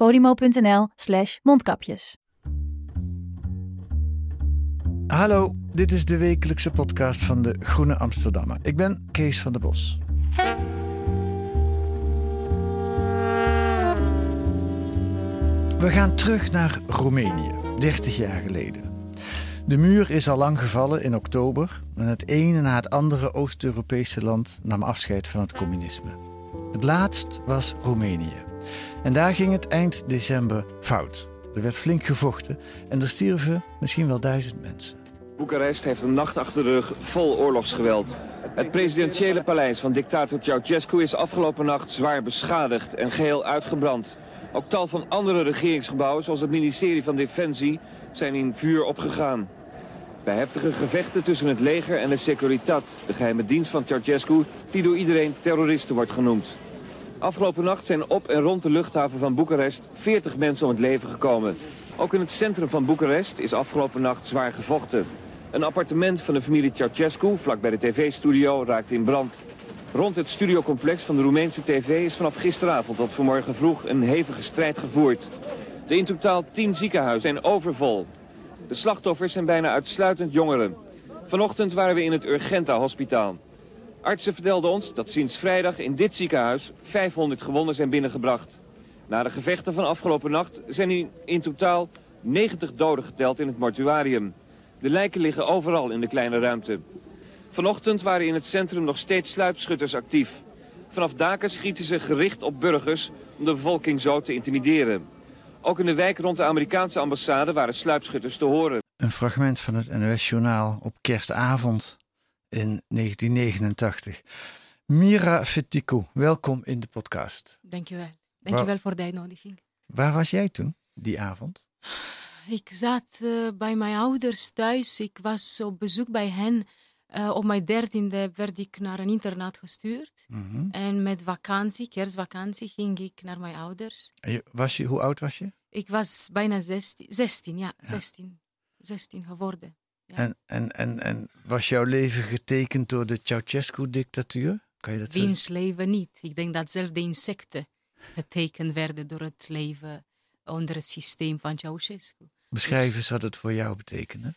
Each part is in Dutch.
podimo.nl slash mondkapjes. Hallo, dit is de wekelijkse podcast van de Groene Amsterdammer. Ik ben Kees van der Bos. We gaan terug naar Roemenië, 30 jaar geleden. De muur is al lang gevallen in oktober en het ene na het andere Oost-Europese land nam afscheid van het communisme. Het laatst was Roemenië. En daar ging het eind december fout. Er werd flink gevochten en er stierven misschien wel duizend mensen. Boekarest heeft een nacht achter de rug vol oorlogsgeweld. Het presidentiële paleis van dictator Ceausescu is afgelopen nacht zwaar beschadigd en geheel uitgebrand. Ook tal van andere regeringsgebouwen, zoals het ministerie van Defensie, zijn in vuur opgegaan. Bij heftige gevechten tussen het leger en de Securitat, de geheime dienst van Ceausescu, die door iedereen terroristen wordt genoemd. Afgelopen nacht zijn op en rond de luchthaven van Boekarest 40 mensen om het leven gekomen. Ook in het centrum van Boekarest is afgelopen nacht zwaar gevochten. Een appartement van de familie Ceausescu, vlakbij de tv-studio, raakte in brand. Rond het studiocomplex van de Roemeense tv is vanaf gisteravond tot vanmorgen vroeg een hevige strijd gevoerd. De in totaal 10 ziekenhuizen zijn overvol. De slachtoffers zijn bijna uitsluitend jongeren. Vanochtend waren we in het Urgenta-hospitaal. Artsen vertelden ons dat sinds vrijdag in dit ziekenhuis 500 gewonden zijn binnengebracht. Na de gevechten van afgelopen nacht zijn in, in totaal 90 doden geteld in het mortuarium. De lijken liggen overal in de kleine ruimte. Vanochtend waren in het centrum nog steeds sluipschutters actief. Vanaf daken schieten ze gericht op burgers om de bevolking zo te intimideren. Ook in de wijk rond de Amerikaanse ambassade waren sluipschutters te horen. Een fragment van het NOS-journaal op kerstavond in 1989. Mira Fetico, welkom in de podcast. Dankjewel. Dankjewel voor de uitnodiging. Waar was jij toen, die avond? Ik zat eh, bij mijn ouders thuis. Ik was op bezoek bij hen. Eh, op mijn dertiende werd ik naar een internaat gestuurd. Mhm. En met vakantie, kerstvakantie, ging ik naar mijn ouders. Je- was je, hoe oud was je? Ik was bijna 16, 16 ja, 16. 16 geworden. Ja. En, en, en, en was jouw leven getekend door de Ceausescu-dictatuur? Kan je dat zo Wiens leven niet. Ik denk dat zelfs de insecten getekend werden door het leven onder het systeem van Ceausescu. Beschrijf eens wat het voor jou betekende.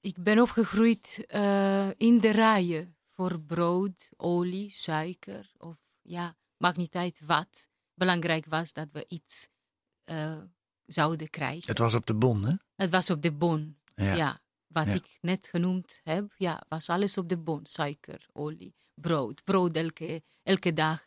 Ik ben opgegroeid eh, in de rijen voor brood, olie, suiker of ja, maakt niet uit wat. Belangrijk was dat we iets eh, zouden krijgen. Het was op de bon, hè? Het was op de bon. Ja. Ja. Wat Ja. ik net genoemd heb, ja, was alles op de bon. Suiker, olie, brood. Brood elke, elke dag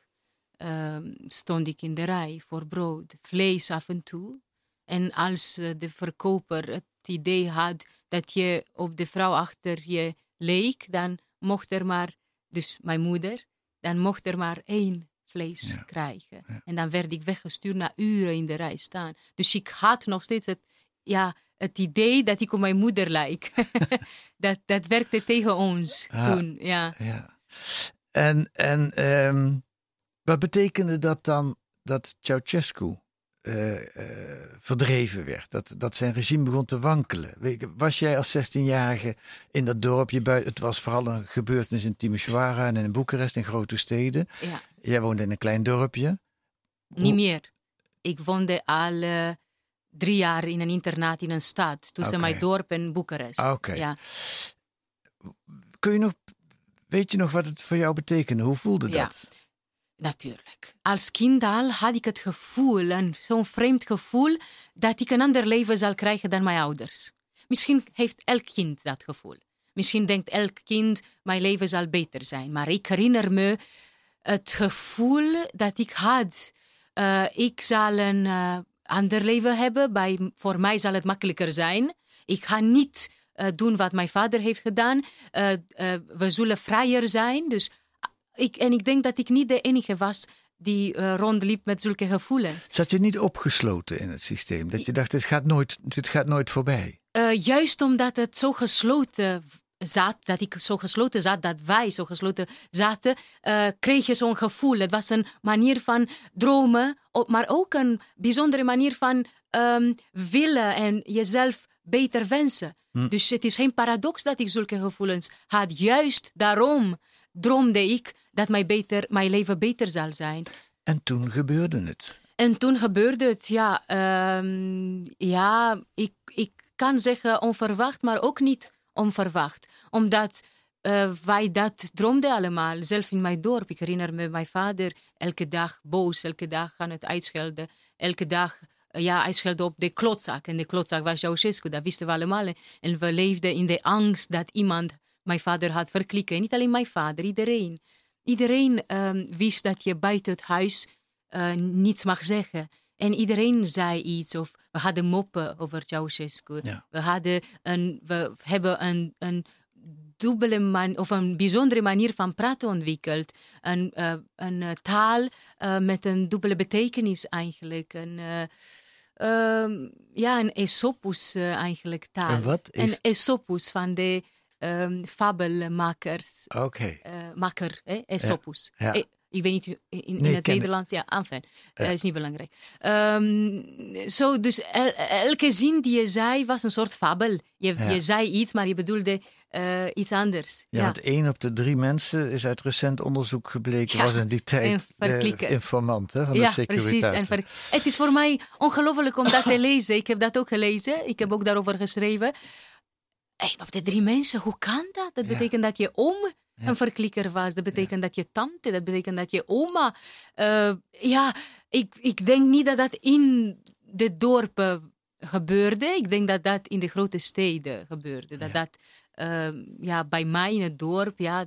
ehm, stond ik in de rij voor brood. Vlees af en toe. En als eh, de verkoper het idee had dat je op de vrouw achter je leek, dan mocht er maar, dus mijn moeder, dan mocht er maar één vlees Ja. krijgen. Ja. En dan werd ik weggestuurd na uren in de rij staan. Dus ik had nog steeds het, ja, het idee dat ik op mijn moeder lijk. dat, dat werkte tegen ons Ah. toen, ja. Ja. En, en ehm, wat betekende dat dan dat Ceausescu eh, eh, verdreven werd? Dat, dat zijn regime begon te wankelen? Was jij als 16-jarige in dat dorpje buiten? Het was vooral een gebeurtenis in Timișoara en in Boekarest, in grote steden. ja. Jij woonde in een klein dorpje. Niet Hoe- meer. Ik woonde al drie jaar in een internaat in een stad. Tussen mijn dorp en Boekarest. Ah. Ja. Kun je nog, weet je nog wat het voor jou betekende? Hoe voelde Ja. dat? Natuurlijk. Als kind al had ik het gevoel, zo'n vreemd gevoel, dat ik een ander leven zal krijgen dan mijn ouders. Misschien heeft elk kind dat gevoel. Misschien denkt elk kind, mijn leven zal beter zijn. Maar ik herinner me het gevoel dat ik had. Uh, ik zal een uh, ander leven hebben. Bij, voor mij zal het makkelijker zijn. Ik ga niet uh, doen wat mijn vader heeft gedaan. we zullen vrijer zijn. Dus ik, en ik denk dat ik niet de enige was die rondliep met zulke gevoelens. Zat je niet opgesloten in het systeem? Dat je dacht, dit gaat nooit, dit gaat nooit voorbij? Juist omdat het zo gesloten zat, dat ik zo gesloten zat, dat wij zo gesloten zaten, uh, kreeg je zo'n gevoel. Het was een manier van dromen, maar ook een bijzondere manier van um, willen en jezelf beter wensen. Hm. Dus het is geen paradox dat ik zulke gevoelens had. Juist daarom droomde ik dat mijn, beter, mijn leven beter zal zijn. En toen gebeurde het. En toen gebeurde het, ja. Um, ja, ik, ik kan zeggen onverwacht, maar ook niet onverwacht. Omdat uh, wij dat droomden allemaal, zelf in mijn dorp. Ik herinner me mijn vader elke dag boos, elke dag aan het uitschelden. Elke dag, uh, ja, uitschelden op de klotzak. En de klotzak was Ceausescu, dat wisten we allemaal. En we leefden in de angst dat iemand mijn vader had verklikken. Niet alleen mijn vader, iedereen. Iedereen um, wist dat je buiten het huis uh, niets mag zeggen. En iedereen zei iets. Of we hadden moppen over Ceausescu. Ja. We, hadden een, we hebben een, een dubbele man, of een bijzondere manier van praten ontwikkeld. Een, uh, een uh, taal uh, met een dubbele betekenis eigenlijk. Een, um, ja, een Aesopus eigenlijk taal. En wat is? Een Aesopus van de um, fabelmakers. Oké. Okay. Maker, eh? Aesopus. Ja. ja. Ik weet niet, in, in nee, het Nederlands, ja, enfin, ja. Uh, is niet belangrijk. Um, so, dus el, elke zin die je zei was een soort fabel. Je, ja. je zei iets, maar je bedoelde uh, iets anders. Ja, ja, want één op de drie mensen is uit recent onderzoek gebleken, was in die tijd informant hè, van de securiteit. Precies. het is voor mij ongelooflijk om dat te lezen. Ik heb dat ook gelezen. Ik heb ook daarover geschreven. Eén op de drie mensen, hoe kan dat? Dat betekent dat je een verklikker was. Dat betekent dat je tante, dat betekent dat je oma. Uh, ja, ik, ik denk niet dat dat in de dorpen gebeurde. Ik denk dat dat in de grote steden gebeurde. Dat dat uh, ja, bij mij in het dorp, ja,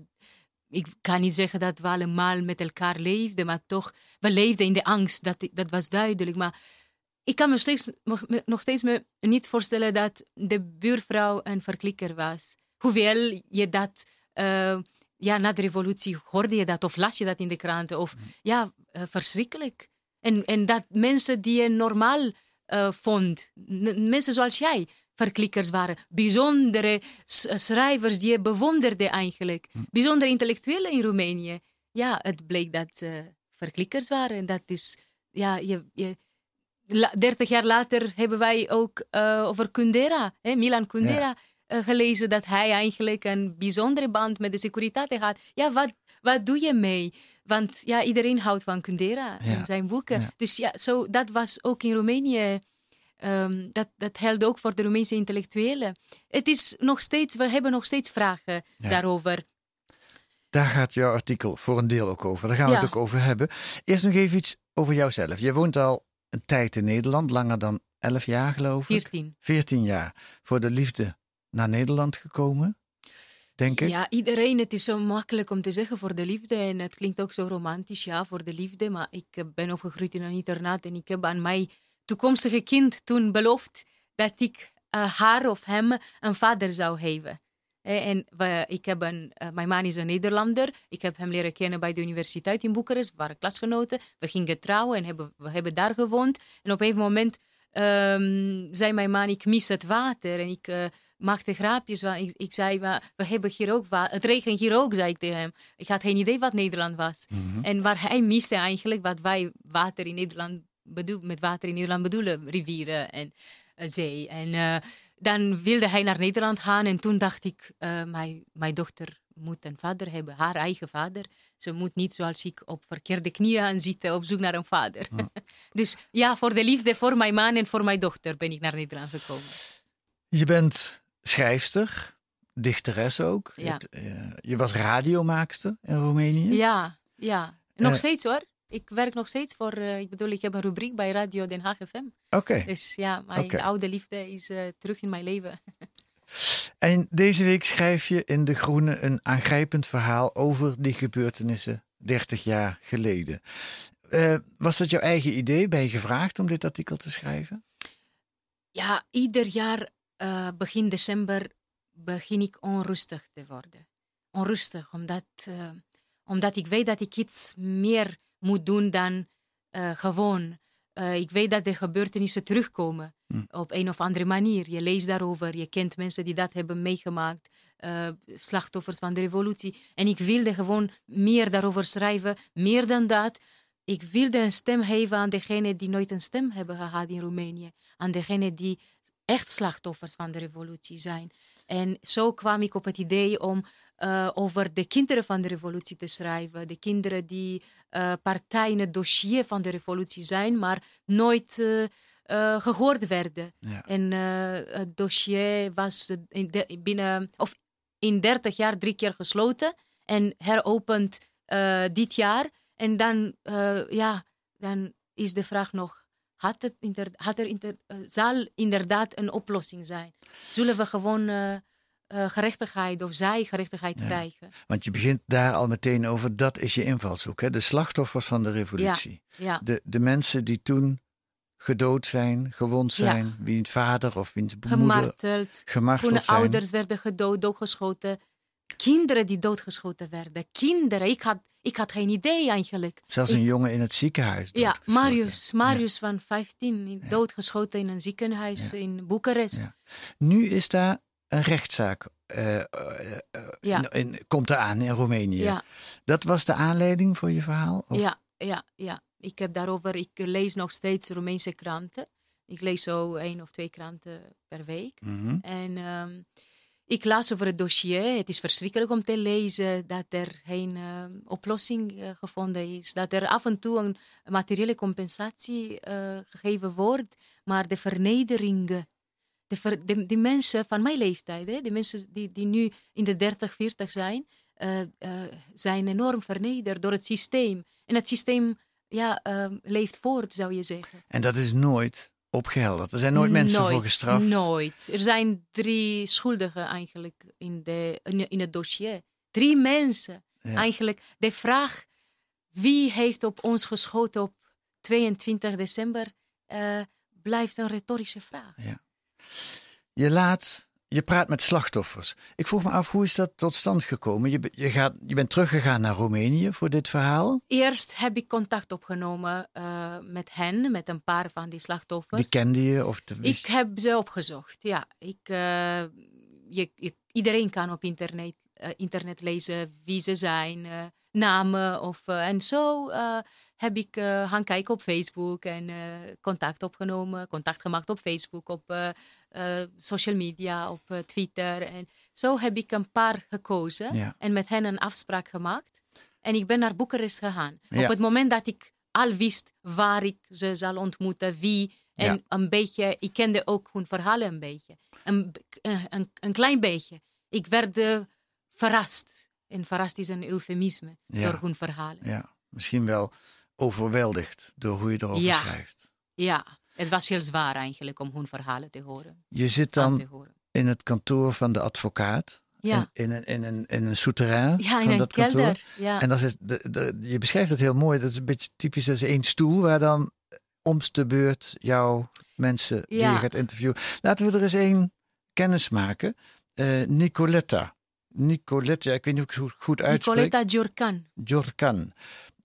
ik kan niet zeggen dat we allemaal met elkaar leefden, maar toch, we leefden in de angst. Dat, dat was duidelijk. Maar ik kan me, steeds, nog steeds me niet voorstellen dat de buurvrouw een verklikker was. Hoewel je dat, uh, ja, na de revolutie hoorde je dat of las je dat in de kranten. Of ja, uh, verschrikkelijk. En, en dat mensen die je normaal uh, vond, mensen zoals jij, verklikkers waren. Bijzondere schrijvers die je bewonderde eigenlijk. Mm. Bijzondere intellectuelen in Roemenië. Ja, het bleek dat ze verklikkers waren. En dat is, ja, je, je 30 jaar later hebben wij ook uh, over Kundera, hè, Milan Kundera, ja. Uh, gelezen dat hij eigenlijk een bijzondere band met de Securitate had. Ja, wat, wat doe je mee? Want ja, iedereen houdt van Kundera ja. en zijn boeken. Ja. Dus ja, so, dat was ook in Roemenië. Um, dat, dat geldt ook voor de Roemeense intellectuelen. Het is nog steeds, we hebben nog steeds vragen daarover. Daar gaat jouw artikel voor een deel ook over. Daar gaan we het ook over hebben. Eerst nog even iets over jouzelf. Je woont al een tijd in Nederland, langer dan 11 jaar geloof ik. 14. 14 jaar. Voor de liefde naar Nederland gekomen, denk ik. Ja, iedereen, het is zo makkelijk om te zeggen voor de liefde. En het klinkt ook zo romantisch, ja, voor de liefde. Maar ik ben opgegroeid in een internaat en ik heb aan mijn toekomstige kind toen beloofd dat ik uh, haar of hem een vader zou geven. En ik heb een, uh, mijn man is een Nederlander. Ik heb hem leren kennen bij de universiteit in Boekarest. We waren klasgenoten. We gingen trouwen en hebben, we hebben daar gewoond. En op een moment um, zei mijn man, ik mis het water. En ik maakte grapjes. Ik, ik zei, maar we hebben hier ook. Het regent hier ook, zei ik tegen hem. Ik had geen idee wat Nederland was. Mm -hmm. En waar hij miste eigenlijk, wat wij water in Nederland bedoel, met water in Nederland bedoelen. Rivieren en uh, zee. En dan wilde hij naar Nederland gaan en toen dacht ik, uh, mijn, mijn dochter moet een vader hebben, haar eigen vader. Ze moet niet zoals ik op verkeerde knieën gaan zitten op zoek naar een vader. dus ja, voor de liefde voor mijn man en voor mijn dochter ben ik naar Nederland gekomen. Je bent schrijfster, dichteres ook. Ja. Je, uh, je was radiomaakster in Roemenië. Ja, ja. Nog uh, steeds hoor. Ik werk nog steeds voor, uh, ik bedoel, ik heb een rubriek bij Radio Den Haag FM. Oké. Okay. Dus ja, mijn okay. oude liefde is terug in mijn leven. En deze week schrijf je in De Groene een aangrijpend verhaal over die gebeurtenissen 30 jaar geleden. Was dat jouw eigen idee? Ben je gevraagd om dit artikel te schrijven? Ja, ieder jaar uh, begin december begin ik onrustig te worden. Onrustig, omdat, uh, omdat ik weet dat ik iets meer moet doen dan gewoon. ik weet dat de gebeurtenissen terugkomen hm. op een of andere manier. Je leest daarover, je kent mensen die dat hebben meegemaakt, slachtoffers van de revolutie. En ik wilde gewoon meer daarover schrijven, meer dan dat ik wilde een stem geven aan degenen die nooit een stem hebben gehad in Roemenië. Aan degenen die echt slachtoffers van de revolutie zijn. En zo kwam ik op het idee om uh, over de kinderen van de revolutie te schrijven. De kinderen die uh, partij in het dossier van de revolutie zijn, maar nooit uh, gehoord werden. Ja. En het dossier was in de, binnen, of in 30 jaar drie keer gesloten en heropend dit jaar. En dan, ja, dan is de vraag nog, had, het had er inter, uh, zal inderdaad een oplossing zijn? Zullen we gewoon uh, gerechtigheid of zij gerechtigheid ja, krijgen? Want je begint daar al meteen over, dat is je invalshoek. Hè? De slachtoffers van de revolutie. Ja, ja. De, de mensen die toen gedood zijn, gewond zijn, ja. wiens vader of wiens moeder gemarteld, gemarteld Toen zijn. ouders werden gedood, doodgeschoten. Kinderen die doodgeschoten werden. Kinderen, ik had ik had geen idee eigenlijk. Zelfs een jongen in het ziekenhuis. Ja, Marius, Marius van 15, doodgeschoten in een ziekenhuis in Boekarest. Nu is daar een rechtszaak. Uh, uh, uh, in, komt eraan in Roemenië. Dat was de aanleiding voor je verhaal? Of? Ja, ja, ja. Ik heb daarover, ik lees nog steeds Roemeense kranten. Ik lees zo één of twee kranten per week. Mm -hmm. En um, ik las over het dossier. Het is verschrikkelijk om te lezen dat er geen uh, oplossing uh, gevonden is. Dat er af en toe een materiële compensatie uh, gegeven wordt. Maar de vernederingen, de, de, mensen van mijn leeftijd, hè, de mensen die, die nu in de 30, 40 zijn, zijn enorm vernederd door het systeem. En het systeem ja, leeft voort, zou je zeggen. En dat is nooit opgehelderd. Er zijn nooit mensen voor gestraft. Nooit. Er zijn drie schuldigen eigenlijk in, de, in het dossier. Drie mensen. Eigenlijk de vraag wie heeft op ons geschoten op 22 december uh, blijft een retorische vraag. Ja. Je laat je praat met slachtoffers. Ik vroeg me af, hoe is dat tot stand gekomen? Je, je, gaat, je bent teruggegaan naar Roemenië voor dit verhaal? Eerst heb ik contact opgenomen uh, met hen, met een paar van die slachtoffers. Die kende je? Of te... Ik heb ze opgezocht, ja. Ik, uh, je, je, iedereen kan op internet, uh, internet lezen wie ze zijn, namen of, en zo heb ik gaan kijken op Facebook en contact opgenomen, contact gemaakt op Facebook, op uh, social media, op Twitter. En zo heb ik een paar gekozen ja. en met hen een afspraak gemaakt. En ik ben naar Boekarest gegaan. Ja. Op het moment dat ik al wist waar ik ze zal ontmoeten, wie. En ja. een beetje, ik kende ook hun verhalen een beetje. Een, een, een klein beetje. Ik werd verrast. En verrast is een eufemisme door hun verhalen. Ja, misschien wel overweldigd door hoe je erover ja. schrijft. Ja, het was heel zwaar eigenlijk om hun verhalen te horen. Je zit dan in het kantoor van de advocaat. Ja. In, in, een, in, een, in een souterrain ja, in van dat kelder. kantoor. Ja. En dat is de, de, je beschrijft het heel mooi. Dat is een beetje typisch. Dat is één stoel waar dan omst de beurt jouw mensen die Ja. je gaat interviewen. Laten we er eens één kennis maken. Eh, Nicoletta. Nicoletta, ik weet niet hoe ik het goed uitspreek. Nicoletta Giorcan. Jorkan.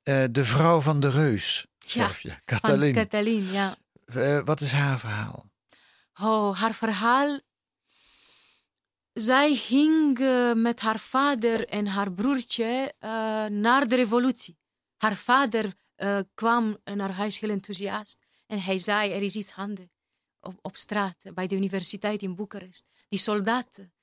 Eh, de vrouw van de reus. Van Katalin. Katalin, ja. Eh, wat is haar verhaal? Oh, haar verhaal. Zij ging eh, met haar vader en haar broertje eh, naar de revolutie. Haar vader kwam naar huis heel enthousiast en hij zei: Er is iets handen op, op straat bij de universiteit in Boekarest. Die soldaten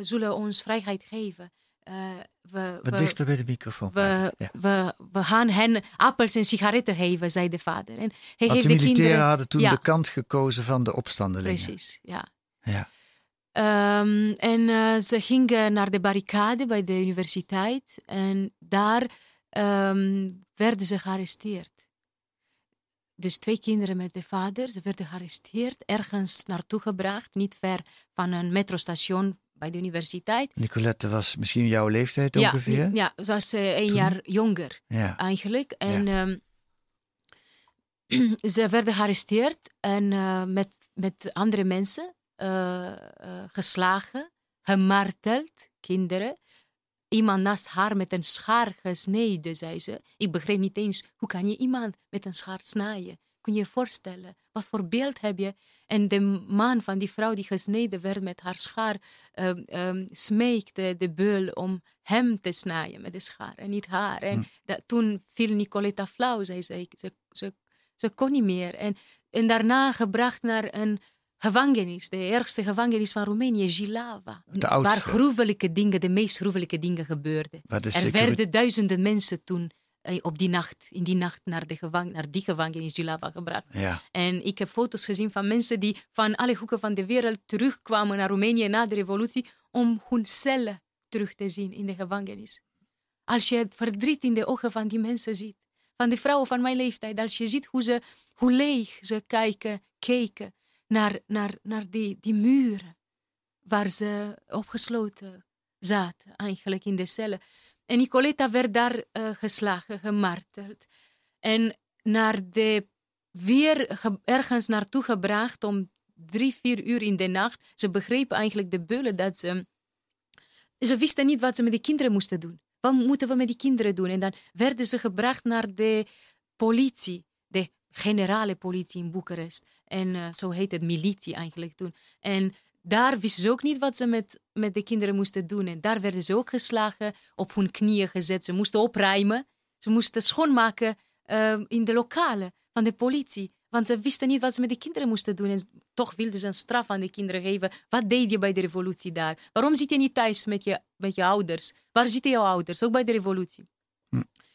zullen ons vrijheid geven. Eh, we, Wat we- dichter bij de microfoon. we. Ja. we, we gaan hen appels en sigaretten geven, zei de vader. En hij Want de de militairen kinderen... hadden toen Ja. de kant gekozen van de opstandelingen. Precies, ja. Ja. Ehm, en eh, ze gingen naar de barricade bij de universiteit en daar ehm, werden ze gearresteerd. dus twee kinderen met de vader. Ze werden gearresteerd, ergens naartoe gebracht, niet ver van een metrostation bij de universiteit. Nicolette was misschien jouw leeftijd Ja, ongeveer? ja, ze was eh, een Toen? jaar jonger Ja. eigenlijk. En ehm, ze werden gearresteerd en eh, met, met andere mensen eh, geslagen, gemarteld, kinderen. Iemand naast haar met een schaar gesneden, zei ze. Ik begreep niet eens, hoe kan je iemand met een schaar snijden? Kun je je voorstellen? Wat voor beeld heb je? En de man van die vrouw die gesneden werd met haar schaar, ehm, smeekte de beul om hem te snijden met de schaar en niet haar. En dat, toen viel Nicoletta flauw, zei ze. Ze, ze, kon niet meer. En, en daarna gebracht naar een gevangenis, de ergste gevangenis van Roemenië, Jilava. Oudste. Waar gruwelijke dingen, de meest gruwelijke dingen gebeurden. Er werden duizenden mensen toen op die nacht, in die nacht naar, de gevang, naar die gevangenis Jilava gebracht. Ja. En ik heb foto's gezien van mensen die van alle hoeken van de wereld terugkwamen naar Roemenië na de revolutie om hun cellen terug te zien in de gevangenis. Als je het verdriet in de ogen van die mensen ziet, van de vrouwen van mijn leeftijd, als je ziet hoe, ze, hoe leeg ze kijken, keken naar, naar, naar die, die muren waar ze opgesloten zaten, eigenlijk in de cellen. En Nicoletta werd daar eh, geslagen, gemarteld. En naar de weer ge- ergens naartoe gebracht om drie, vier uur in de nacht. Ze begrepen eigenlijk de beulen dat ze... Ze wisten niet wat ze met die kinderen moesten doen. Wat moeten we met die kinderen doen? En dan werden ze gebracht naar de politie, de generale politie in Boekarest. En eh, zo heet het militie eigenlijk toen. En daar wisten ze ook niet wat ze met, met de kinderen moesten doen. En daar werden ze ook geslagen, op hun knieën gezet. Ze moesten opruimen. Ze moesten schoonmaken eh, in de lokalen van de politie. Want ze wisten niet wat ze met de kinderen moesten doen. En toch wilden ze een straf aan de kinderen geven. Wat deed je bij de revolutie daar? Waarom zit je niet thuis met je, met je ouders? Waar zitten jouw ouders? Ook bij de revolutie.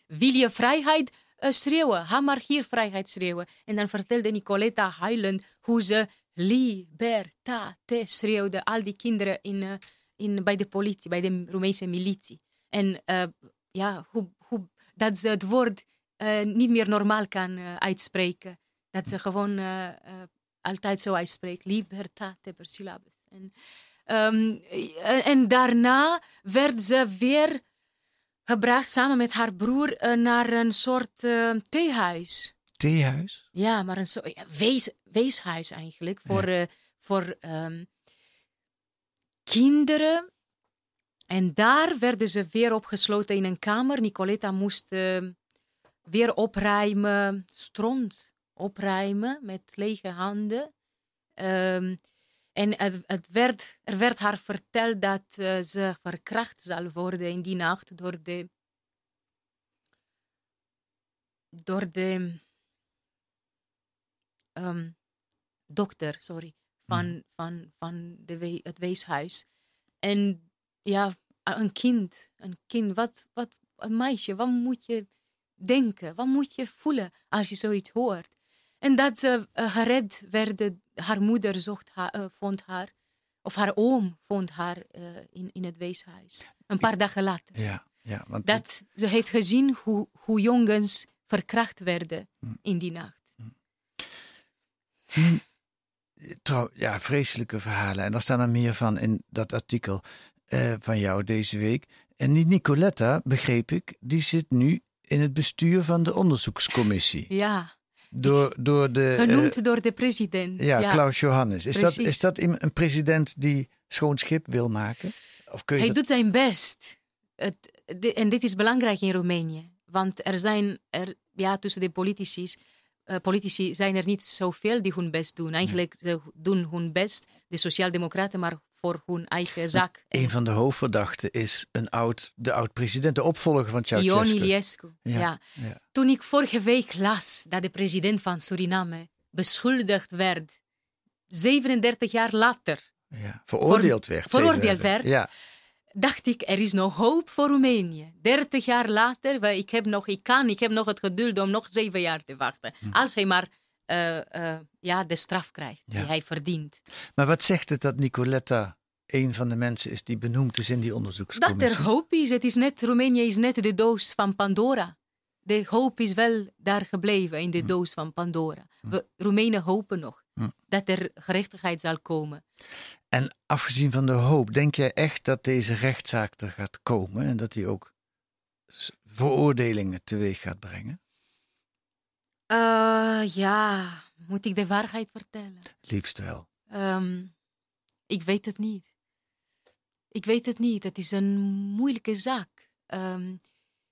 Wil je vrijheid eh, schreeuwen? Ga maar hier vrijheid schreeuwen. En dan vertelde Nicoletta huilend hoe ze libertate schreeuwde. Al die kinderen in, eh, in, bij de politie, bij de Roemeense militie. En eh, ja, hoe, hoe, dat ze het woord eh, niet meer normaal kan uitspreken. Dat ze gewoon altijd zo uitspreekt. Libertate per syllabus. En, eh, en daarna werd ze weer gebracht samen met haar broer naar een soort eh, theehuis. Theehuis? Ja, maar een soort ja, wees, weeshuis eigenlijk. Voor, eh, voor ehm, kinderen. En daar werden ze weer opgesloten in een kamer. Nicoletta moest eh, weer opruimen, stront opruimen met lege handen. Ehm, en het, het werd, er werd haar verteld dat eh, ze verkracht zal worden in die nacht door de. door de. Ehm, dokter, sorry, van, van, van de we- het weeshuis. En ja, een kind, een kind, wat, wat, een meisje, wat moet je denken? Wat moet je voelen als je zoiets hoort? En dat ze eh, gered werden, haar moeder zocht haar, eh, vond haar, of haar oom vond haar eh, in, in het weeshuis. Een paar dagen later. Ja, ja want Dat ze heeft gezien hoe, hoe jongens verkracht werden in die nacht. Trouw, ja, vreselijke verhalen. En daar staan er meer van in dat artikel eh, van jou deze week. En die Nicoletta, begreep ik, die zit nu in het bestuur van de onderzoekscommissie. Ja, Door, door de. eh, genoemd door de president. ja, Klaus Johannes. Is dat, is dat een een president die schoon schip wil maken? Of kun je Hij dat- doet zijn best. Het, de- en dit is belangrijk in Roemenië. Want er zijn er, ja, tussen de politici, eh, politici zijn er niet zoveel die hun best doen. Eigenlijk ze doen hun best, de Sociaaldemocraten, maar voor hun eigen zak. Een van de hoofdverdachten is een oud, de oud-president, de opvolger van Ceausescu. Ion Iliescu. Ja, Ja. ja. Toen ik vorige week las dat de president van Suriname beschuldigd werd, 37 jaar later, Ja, veroordeeld werd. veroordeeld 37. werd. Ja, dacht ik, er is nog hoop voor Roemenië. 30 jaar later, ik, heb nog, ik kan, ik heb nog het geduld om nog zeven jaar te wachten. Als hij maar eh, eh, ja, de straf krijgt die hij verdient. maar wat zegt het dat Nicoletta een van de mensen is die benoemd is in die Dat onderzoekscommissie? er hoop is. Het is net, Roemenië is net de doos van Pandora. De hoop is wel daar gebleven in de doos van Pandora. We Roemenen hopen nog dat er gerechtigheid zal komen. En afgezien van de hoop, denk jij echt dat deze rechtszaak er gaat komen en dat die ook veroordelingen teweeg gaat brengen? Eh, ja, moet ik de waarheid vertellen? Liefst wel. Ehm, ik weet het niet. Ik weet het niet. Het is een moeilijke zaak. Ehm,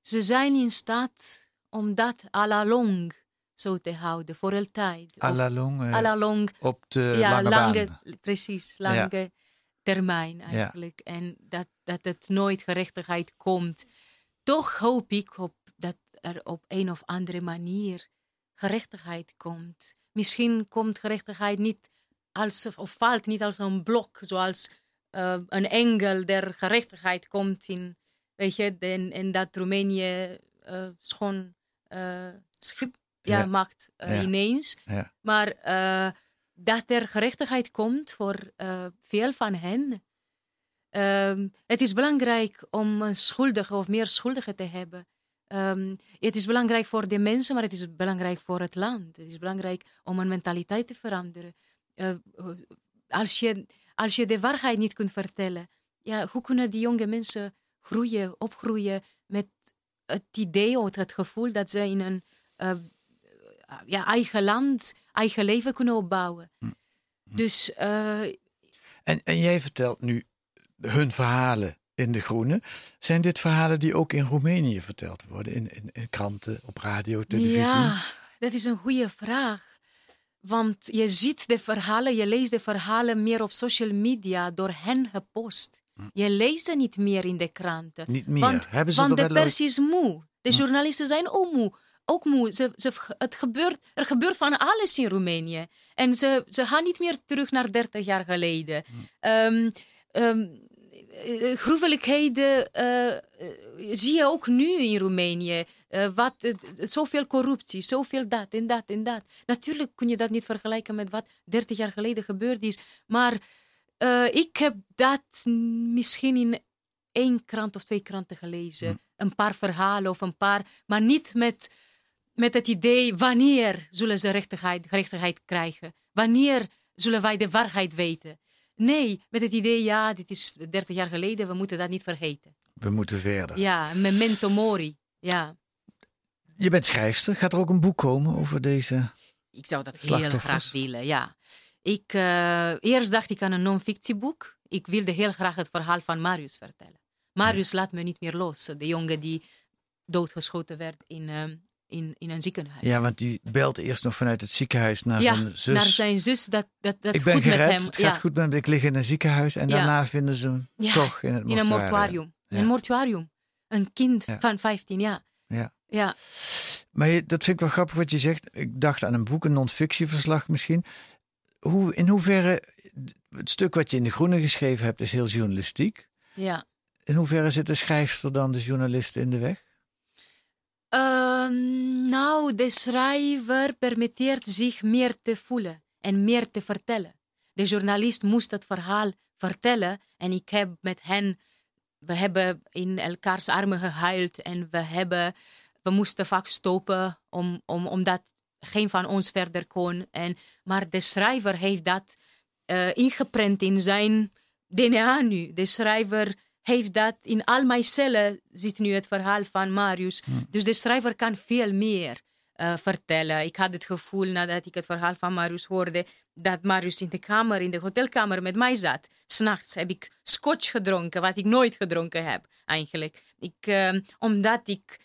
ze zijn in staat om dat à la longue zo te houden, voor altijd. À la longue, eh, à la longue op de ja, lange, lange, baan. precies, lange termijn eigenlijk. En dat, dat het nooit gerechtigheid komt. Toch hoop ik op dat er op een of andere manier gerechtigheid komt. Misschien komt gerechtigheid niet als, of valt niet als een blok, zoals eh, een engel der gerechtigheid komt in, weet je, en, en dat Roemenië eh, schoon eh, schip ja, Ja. maakt eh, ineens. Maar dat er gerechtigheid komt voor veel van hen. Ehm, het is belangrijk om een schuldige of meer schuldigen te hebben. Ehm, het is belangrijk voor de mensen, maar het is belangrijk voor het land. Het is belangrijk om een mentaliteit te veranderen. Als, je, als je de waarheid niet kunt vertellen, ja, hoe kunnen die jonge mensen groeien, opgroeien met het idee of het gevoel dat ze in een eh, ja, eigen land, eigen leven kunnen opbouwen? Dus eh, En, en jij vertelt nu hun verhalen in De Groene. Zijn dit verhalen die ook in Roemenië verteld worden? In, in, in kranten, op radio, televisie? Ja, dat is een goede vraag. Want je ziet de verhalen, je leest de verhalen meer op social media door hen gepost. Je leest ze niet meer in de kranten. Niet meer. Want, Hebben ze want de pers is moe. De journalisten zijn ook moe. Ook moe. Ze, ze, het gebeurt, er gebeurt van alles in Roemenië. En ze, ze gaan niet meer terug naar 30 jaar geleden. Gruwelijkheden eh, zie je ook nu in Roemenië. Eh, wat, zoveel corruptie, zoveel dat en dat en dat. Natuurlijk kun je dat niet vergelijken met wat 30 jaar geleden gebeurd is. Maar eh, ik heb dat misschien in één krant of twee kranten gelezen. Een paar verhalen of een paar, maar niet met, met het idee wanneer zullen ze rechtigheid, gerechtigheid krijgen. Wanneer zullen wij de waarheid weten. Nee, met het idee, ja, dit is 30 jaar geleden, we moeten dat niet vergeten. We moeten verder. Ja, memento mori. Ja, Je bent schrijfster. Gaat er ook een boek komen over deze... ik zou dat heel graag willen, ja. Ik, eh, eerst dacht ik aan een non-fictieboek. Ik wilde heel graag het verhaal van Marius vertellen. Marius laat me niet meer los. De jongen die doodgeschoten werd in, eh, in, in een ziekenhuis. Ja, want die belt eerst nog vanuit het ziekenhuis naar Ja, zijn zus. naar zijn zus, dat, dat, dat ik ben goed gered, met hem. het gaat ja. goed met hem. Ik lig in een ziekenhuis en Ja. daarna vinden ze hem toch in het In een mortuarium. mortuarium. Een mortuarium. Een kind van 15 jaar. Ja. Ja. Maar je- dat vind ik wel grappig wat je zegt. Ik dacht aan een boek, een non-fictieverslag misschien. Hoe, in hoeverre, het stuk wat je in De Groene geschreven hebt is heel journalistiek. ja. In hoeverre zit de schrijfster dan de journalist in de weg? Ehm, nou, de schrijver permitteert zich meer te voelen en meer te vertellen. De journalist moest het verhaal vertellen en ik heb met hen, we hebben in elkaars armen gehuild en we, hebben, we moesten vaak stoppen om, om, omdat geen van ons verder kon. En, maar de schrijver heeft dat eh, ingeprent in zijn DNA nu. De schrijver heeft dat in al mijn cellen, zit nu het verhaal van Marius. Dus de schrijver kan veel meer eh, vertellen. Ik had het gevoel nadat ik het verhaal van Marius hoorde, dat Marius in de kamer, in de hotelkamer met mij zat. S'nachts heb ik scotch gedronken, wat ik nooit gedronken heb eigenlijk. Ik, eh, omdat ik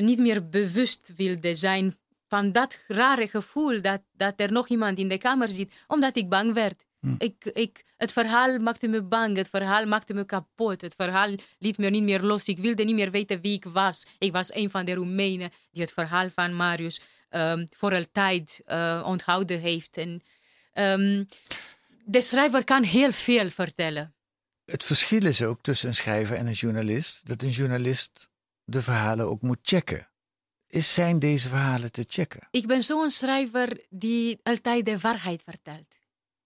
niet meer bewust wilde zijn van dat rare gevoel dat, dat er nog iemand in de kamer zit, omdat ik bang werd. Ik, ik, het verhaal maakte me bang, het verhaal maakte me kapot, het verhaal liet me niet meer los. Ik wilde niet meer weten wie ik was. Ik was een van de Roemenen die het verhaal van Marius ehm, voor altijd eh, onthouden heeft. En, ehm, de schrijver kan heel veel vertellen. Het verschil is ook tussen een schrijver en een journalist. Dat een journalist de verhalen ook moet checken. Zijn deze verhalen te checken? Ik ben zo'n schrijver die altijd de waarheid vertelt.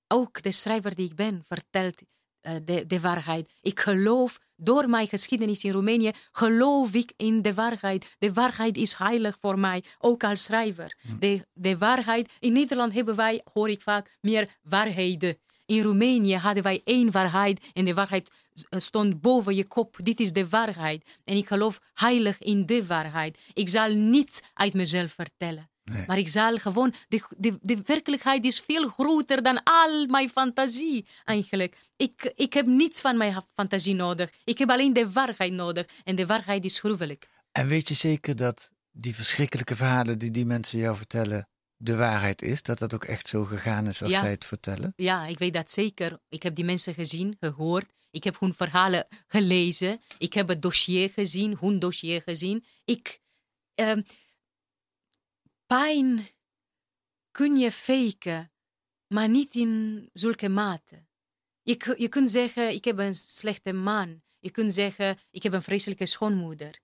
Ook de schrijver die ik ben vertelt eh, de, de waarheid. Ik geloof, door mijn geschiedenis in Roemenië, geloof ik in de waarheid. De waarheid is heilig voor mij, ook als schrijver. Hm. De, de waarheid, in Nederland hebben wij, hoor ik vaak, meer waarheden. In Roemenië hadden wij één waarheid en de waarheid eh, stond boven je kop. Dit is de waarheid. En ik geloof heilig in de waarheid. Ik zal niets uit mezelf vertellen. Maar ik zal gewoon, de, de, de werkelijkheid is veel groter dan al mijn fantasie eigenlijk. Ik, ik heb niets van mijn fantasie nodig. Ik heb alleen de waarheid nodig. En de waarheid is gruwelijk. En weet je zeker dat die verschrikkelijke verhalen die die mensen jou vertellen de waarheid is? Dat dat ook echt zo gegaan is als Ja. zij het vertellen? Ja, ik weet dat zeker. Ik heb die mensen gezien, gehoord. Ik heb hun verhalen gelezen. Ik heb het dossier gezien, hun dossier gezien. Ik, ehm, pijn kun je faken, maar niet in zulke mate. Je, je kunt zeggen, ik heb een slechte man. Je kunt zeggen, ik heb een vreselijke schoonmoeder.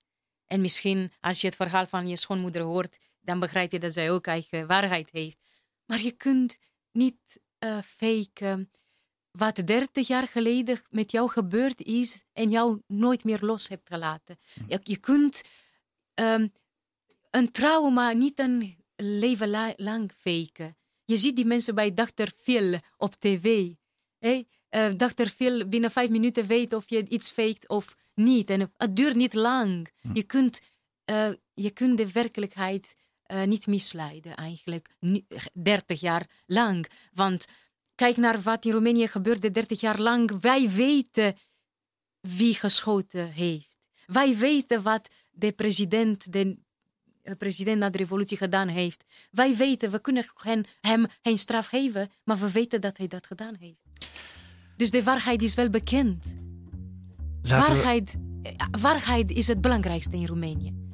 En misschien als je het verhaal van je schoonmoeder hoort, dan begrijp je dat zij ook eigen waarheid heeft. Maar je kunt niet eh faken wat 30 jaar geleden met jou gebeurd is en jou nooit meer los hebt gelaten. Je, je kunt ehm, een trauma niet een leven la- lang faken. Je ziet die mensen bij Dr. Phil op tv. Hey? Eh, Dr. Phil binnen vijf minuten weet of je iets faked of niet. En het duurt niet lang. Je, kunt, eh, je kunt de werkelijkheid eh, niet misleiden eigenlijk. Ni- 30 jaar lang. Want kijk naar wat in Roemenië gebeurde 30 jaar lang. Wij weten wie geschoten heeft. Wij weten wat de president, de eh, president na de revolutie gedaan heeft. Wij weten, we kunnen hen, hem geen straf geven, maar we weten dat hij dat gedaan heeft. Dus de waarheid is wel bekend. Laten Waarheid, eh, waarheid is het belangrijkste in Roemenië.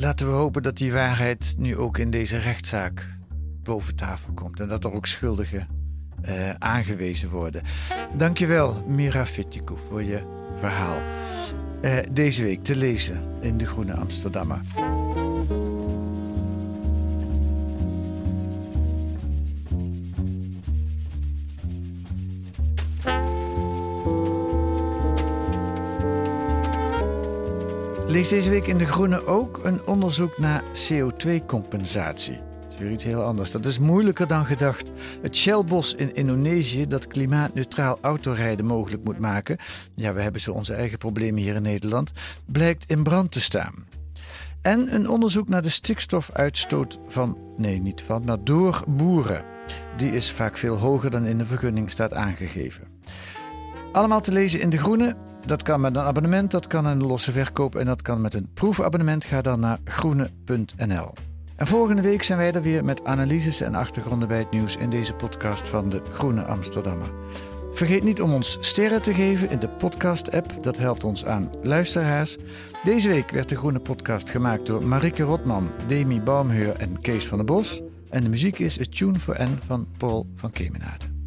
Laten we hopen dat die waarheid nu ook in deze rechtszaak boven tafel komt. En dat er ook schuldigen eh, aangewezen worden. Dankjewel, Mira Fitikou, voor je verhaal. Eh, deze week te lezen in De Groene Amsterdammer. Lees deze week in De Groene ook een onderzoek naar CO2-compensatie. Dat is weer iets heel anders. Dat is moeilijker dan gedacht. Het Shellbos in Indonesië, dat klimaatneutraal autorijden mogelijk moet maken. Ja, we hebben zo onze eigen problemen hier in Nederland. Blijkt in brand te staan. En een onderzoek naar de stikstofuitstoot van, nee, niet van, maar door boeren. Die is vaak veel hoger dan in de vergunning staat aangegeven. Allemaal te lezen in De Groene. Dat kan met een abonnement, dat kan een losse verkoop en dat kan met een proefabonnement. Ga dan naar groene.nl. En volgende week zijn wij er weer met analyses en achtergronden bij het nieuws in deze podcast van de Groene Amsterdammer. Vergeet niet om ons sterren te geven in de podcast-app. Dat helpt ons aan luisteraars. Deze week werd de Groene Podcast gemaakt door Marike Rotman, Demi Baumheur en Kees van der Bos. En de muziek is A Tune for N van Paul van Kemenade.